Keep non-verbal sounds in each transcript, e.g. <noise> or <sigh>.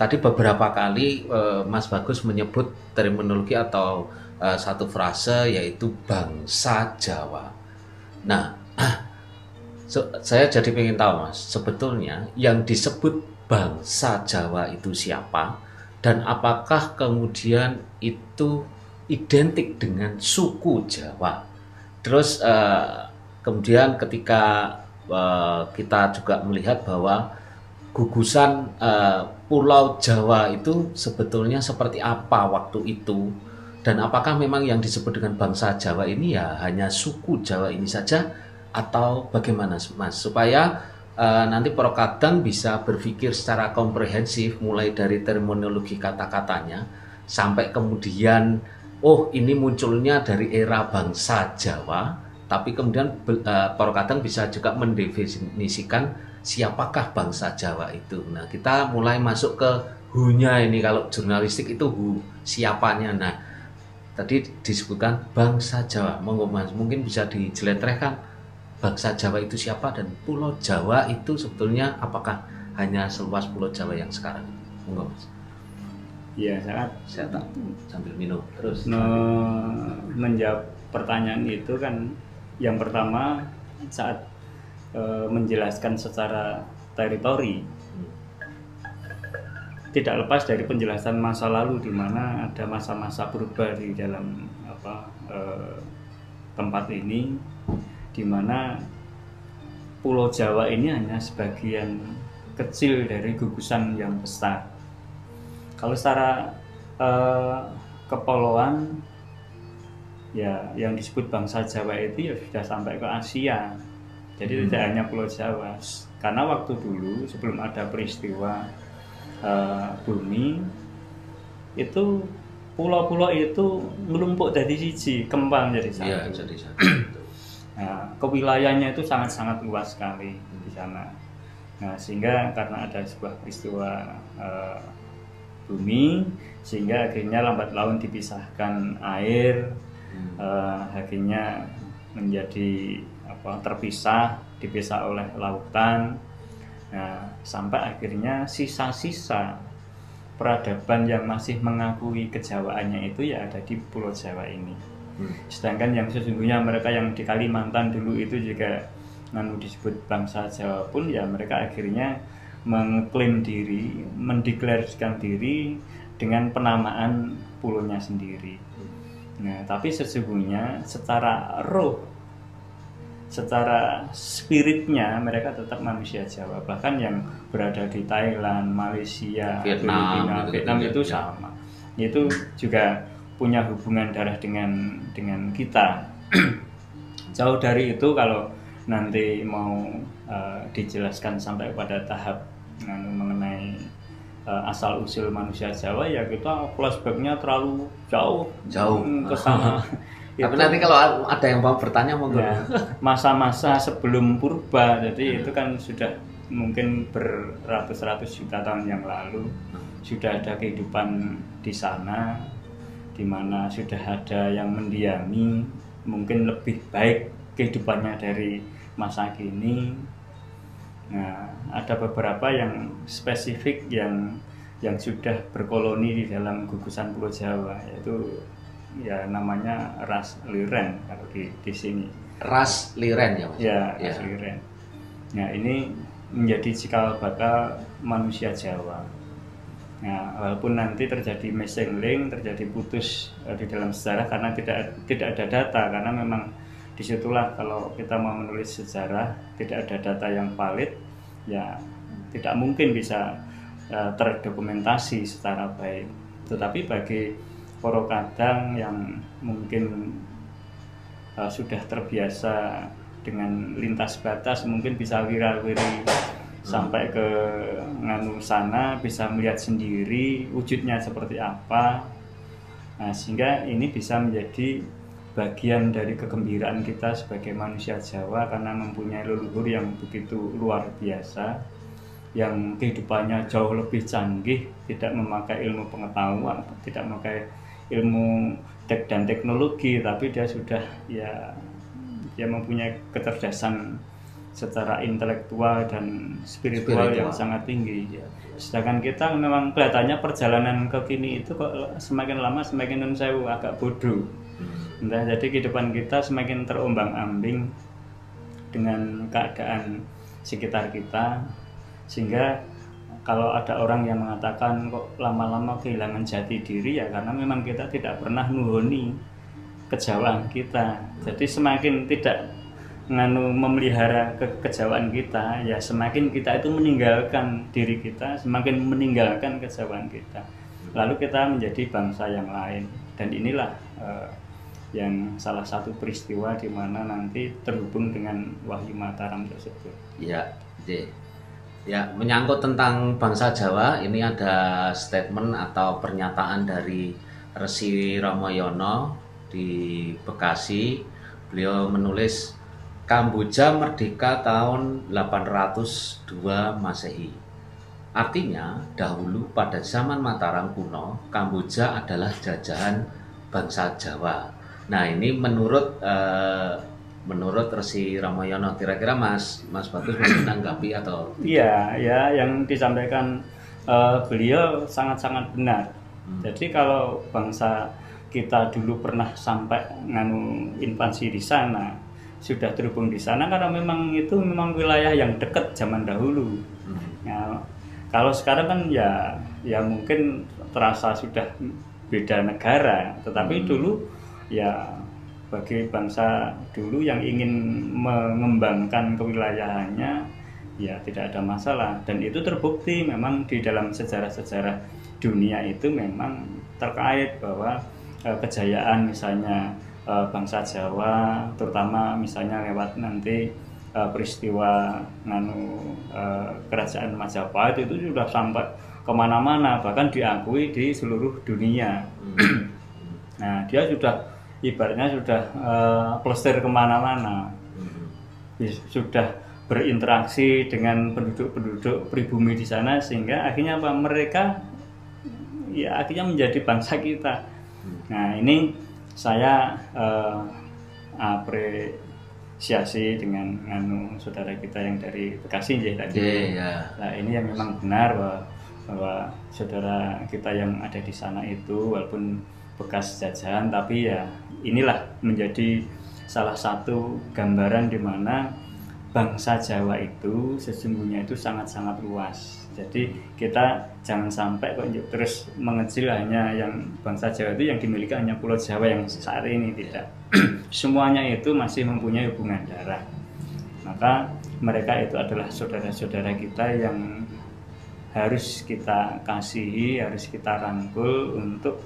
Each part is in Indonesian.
tadi beberapa kali uh, Mas Bagus menyebut terminologi atau uh, satu frase yaitu bangsa Jawa. Nah, <clears throat> so, saya jadi ingin tahu Mas, sebetulnya yang disebut bangsa Jawa itu siapa dan apakah kemudian itu identik dengan suku Jawa? Terus uh, kemudian ketika uh, kita juga melihat bahwa gugusan uh, Pulau Jawa itu sebetulnya seperti apa waktu itu? Dan apakah memang yang disebut dengan bangsa Jawa ini ya hanya suku Jawa ini saja? Atau bagaimana Mas? Supaya uh, nanti Prokadang bisa berpikir secara komprehensif mulai dari terminologi kata-katanya sampai kemudian oh ini munculnya dari era bangsa Jawa tapi kemudian uh, Prokadang bisa juga mendefinisikan siapakah bangsa Jawa itu. Nah, kita mulai masuk ke hunya ini kalau jurnalistik itu hu siapanya. Nah, tadi disebutkan bangsa Jawa. Monggo Mas, mungkin bisa dijeletrehkan bangsa Jawa itu siapa dan Pulau Jawa itu sebetulnya apakah hanya seluas Pulau Jawa yang sekarang? Monggo Mas. Iya, sangat saya tak sambil minum terus. No, menjawab pertanyaan itu kan yang pertama saat e, menjelaskan secara teritori tidak lepas dari penjelasan masa lalu di mana ada masa-masa berubah di dalam apa e, tempat ini di mana Pulau Jawa ini hanya sebagian kecil dari gugusan yang besar. Kalau secara e, kepulauan ya yang disebut bangsa Jawa itu ya sudah sampai ke Asia jadi hmm. tidak hanya Pulau Jawa. Karena waktu dulu sebelum ada peristiwa uh, bumi itu pulau-pulau itu melumpuk dari siji, kembang jadi satu. Iya, jadi satu. <clears throat> nah, kewilayahannya itu sangat-sangat luas sekali di sana. Nah, sehingga karena ada sebuah peristiwa uh, bumi, sehingga akhirnya lambat laun dipisahkan air, hmm. Uh, akhirnya menjadi apa terpisah dipisah oleh lautan nah sampai akhirnya sisa-sisa peradaban yang masih mengakui kejawaannya itu ya ada di Pulau Jawa ini hmm. sedangkan yang sesungguhnya mereka yang di Kalimantan dulu itu juga nanu disebut bangsa Jawa pun ya mereka akhirnya mengklaim diri mendeklarasikan diri dengan penamaan pulaunya sendiri hmm. Nah tapi sesungguhnya secara roh secara spiritnya mereka tetap manusia Jawa. Bahkan yang berada di Thailand, Malaysia, Vietnam, Filipina, gitu, Vietnam itu ya. sama. Itu juga punya hubungan darah dengan dengan kita. <clears throat> Jauh dari itu kalau nanti mau uh, dijelaskan sampai pada tahap uh, mengenai asal usul manusia Jawa ya kita flashbacknya terlalu jauh. Jauh. Ke sana. <laughs> Tapi nanti kalau ada yang mau bertanya mau ya, masa-masa sebelum purba, jadi hmm. itu kan sudah mungkin beratus-ratus juta tahun yang lalu. Hmm. sudah ada kehidupan di sana, di mana sudah ada yang mendiami, mungkin lebih baik kehidupannya dari masa kini. Nah, ada beberapa yang spesifik yang yang sudah berkoloni di dalam gugusan Pulau Jawa, yaitu ya namanya ras liren kalau di di sini. Ras liren ya mas? Ya, ras ya. liren. Nah ini menjadi cikal bakal manusia Jawa. Nah, walaupun nanti terjadi missing link, terjadi putus uh, di dalam sejarah karena tidak tidak ada data karena memang di situlah kalau kita mau menulis sejarah tidak ada data yang valid ya tidak mungkin bisa uh, terdokumentasi secara baik. Tetapi bagi poro kadang yang mungkin uh, sudah terbiasa dengan lintas batas mungkin bisa wira-wiri hmm. sampai ke nganu sana bisa melihat sendiri wujudnya seperti apa nah sehingga ini bisa menjadi bagian dari kegembiraan kita sebagai manusia Jawa karena mempunyai leluhur yang begitu luar biasa yang kehidupannya jauh lebih canggih tidak memakai ilmu pengetahuan tidak memakai ilmu tek dan teknologi tapi dia sudah ya dia mempunyai kecerdasan secara intelektual dan spiritual, Spiritual. yang sangat tinggi. Ya. Sedangkan kita memang kelihatannya perjalanan ke kini itu kok semakin lama semakin nun sewu agak bodoh. Hmm. Entah jadi kehidupan kita semakin terombang-ambing dengan keadaan sekitar kita sehingga kalau ada orang yang mengatakan kok lama-lama kehilangan jati diri ya karena memang kita tidak pernah nuhoni kejauhan kita. Jadi semakin tidak nganu memelihara ke kejauhan kita ya semakin kita itu meninggalkan diri kita semakin meninggalkan kejauhan kita lalu kita menjadi bangsa yang lain dan inilah eh, yang salah satu peristiwa di mana nanti terhubung dengan Wahyu Mataram tersebut Ya, J. Ya, menyangkut tentang bangsa Jawa, ini ada statement atau pernyataan dari Resi Ramayana di Bekasi. Beliau menulis Kamboja merdeka tahun 802 Masehi. Artinya, dahulu pada zaman Mataram kuno, Kamboja adalah jajahan bangsa Jawa. Nah, ini menurut eh, menurut Resi Ramayana kira-kira Mas Mas Bagus mau menanggapi atau iya ya yang disampaikan eh, beliau sangat-sangat benar Hmm. jadi kalau bangsa kita dulu pernah sampai nganu invasi di sana sudah terhubung di sana karena memang itu memang wilayah yang dekat zaman dahulu Hmm. Ya, kalau sekarang kan ya ya mungkin terasa sudah beda negara, tetapi Hmm. dulu ya bagi bangsa dulu yang ingin mengembangkan kewilayahannya ya tidak ada masalah dan itu terbukti memang di dalam sejarah-sejarah dunia itu memang terkait bahwa eh, kejayaan misalnya eh, bangsa Jawa terutama misalnya lewat nanti eh, peristiwa nganu eh, kerajaan Majapahit itu sudah sampai ke mana-mana bahkan diakui di seluruh dunia. Hmm. nah dia sudah ibaratnya sudah eh, plesir ke mana-mana. Hmm. Sudah berinteraksi dengan penduduk-penduduk pribumi di sana sehingga akhirnya apa? Mereka ya akhirnya menjadi bangsa kita. Nah ini saya eh, apresiasi dengan anu saudara kita yang dari Bekasi ya tadi ya. Nah ini yang memang benar bahwa, bahwa saudara kita yang ada di sana itu walaupun bekas jajahan tapi ya inilah menjadi salah satu gambaran di mana bangsa Jawa itu sesungguhnya itu sangat-sangat luas. Jadi kita jangan sampai kok terus mengecil hanya yang bangsa Jawa itu yang dimiliki hanya Pulau Jawa yang saat ini tidak. <clears throat> Semuanya itu masih mempunyai hubungan darah maka mereka itu adalah saudara-saudara kita yang harus kita kasihi, harus kita rangkul untuk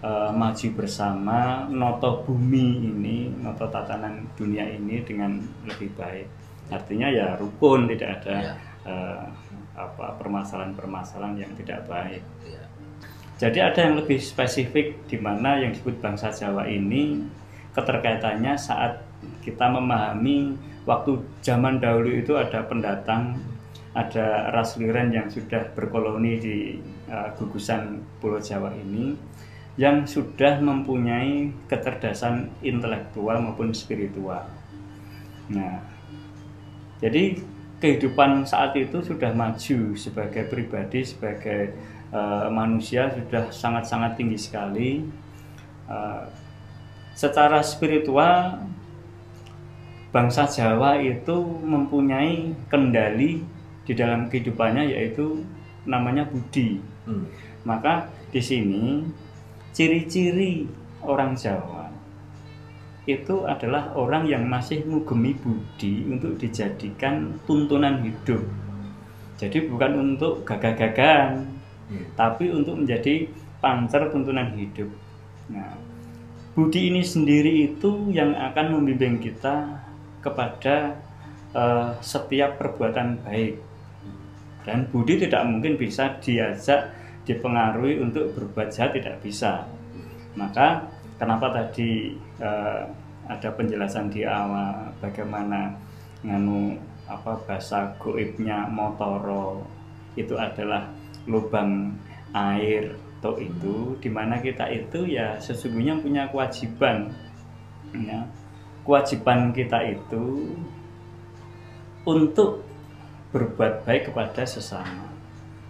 eh, maju bersama noto bumi ini, noto tatanan dunia ini dengan lebih baik. Artinya ya rukun, tidak ada Iya. eh, apa permasalahan-permasalahan yang tidak baik. Ya. Jadi ada yang lebih spesifik di mana yang disebut bangsa Jawa ini keterkaitannya saat kita memahami waktu zaman dahulu itu ada pendatang, ada ras liren yang sudah berkoloni di uh, gugusan Pulau Jawa ini yang sudah mempunyai kecerdasan intelektual maupun spiritual. Nah, jadi kehidupan saat itu sudah maju sebagai pribadi, sebagai eh, manusia sudah sangat-sangat tinggi sekali. Eh, secara spiritual, bangsa Jawa itu mempunyai kendali di dalam kehidupannya yaitu namanya budi. Hmm. Maka di sini ciri-ciri orang Jawa itu adalah orang yang masih mengugemi budi untuk dijadikan tuntunan hidup. Jadi bukan untuk gagah-gagahan, Hmm. tapi untuk menjadi pancer tuntunan hidup. Nah, budi ini sendiri itu yang akan membimbing kita kepada eh, setiap perbuatan baik. Dan budi tidak mungkin bisa diajak, dipengaruhi untuk berbuat jahat tidak bisa. Maka kenapa tadi eh, ada penjelasan di awal bagaimana nganu apa bahasa goibnya motoro itu adalah lubang air to itu di mana kita itu ya sesungguhnya punya kewajiban ya kewajiban kita itu untuk berbuat baik kepada sesama,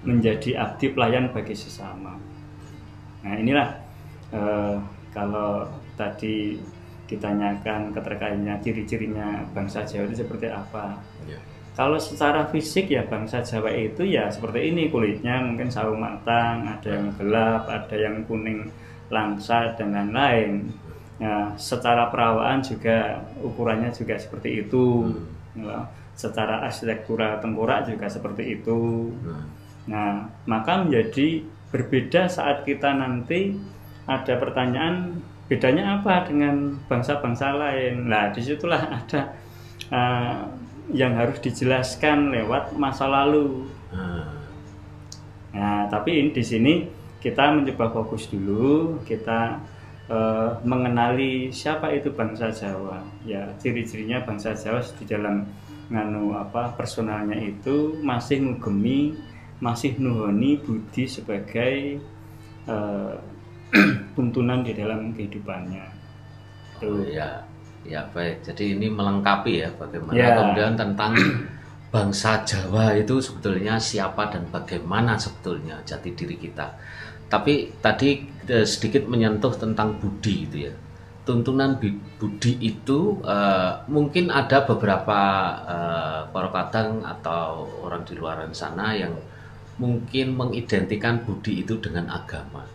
menjadi abdi pelayan bagi sesama. Nah inilah eh, kalau tadi ditanyakan keterkaitannya ciri-cirinya bangsa Jawa itu seperti apa. Ya. Kalau secara fisik ya bangsa Jawa itu ya seperti ini kulitnya mungkin sawo matang, ada yang gelap, ada yang kuning langsa dan lain-lain. Nah, secara perawaan juga ukurannya juga seperti itu. Hmm. Ya, secara arsitektura tengkorak juga seperti itu. Hmm. Nah, maka menjadi berbeda saat kita nanti ada pertanyaan bedanya apa dengan bangsa-bangsa lain. Nah, di situlah ada uh, yang harus dijelaskan lewat masa lalu. Hmm. Nah, tapi di sini kita mencoba fokus dulu, kita uh, mengenali siapa itu bangsa Jawa. Ya, ciri-cirinya bangsa Jawa di dalam nganu apa personalnya itu masih ngugemi, masih nuhoni budi sebagai uh, <clears throat> tuntunan di dalam kehidupannya. Tuh. Oh, ya, ya baik. Jadi ini melengkapi ya bagaimana ya. kemudian tentang <clears throat> bangsa Jawa itu sebetulnya siapa dan bagaimana sebetulnya jati diri kita tapi tadi eh, sedikit menyentuh tentang budi itu ya tuntunan budi itu uh, mungkin ada beberapa uh, para kadang atau orang di luar sana yang mungkin mengidentikan budi itu dengan agama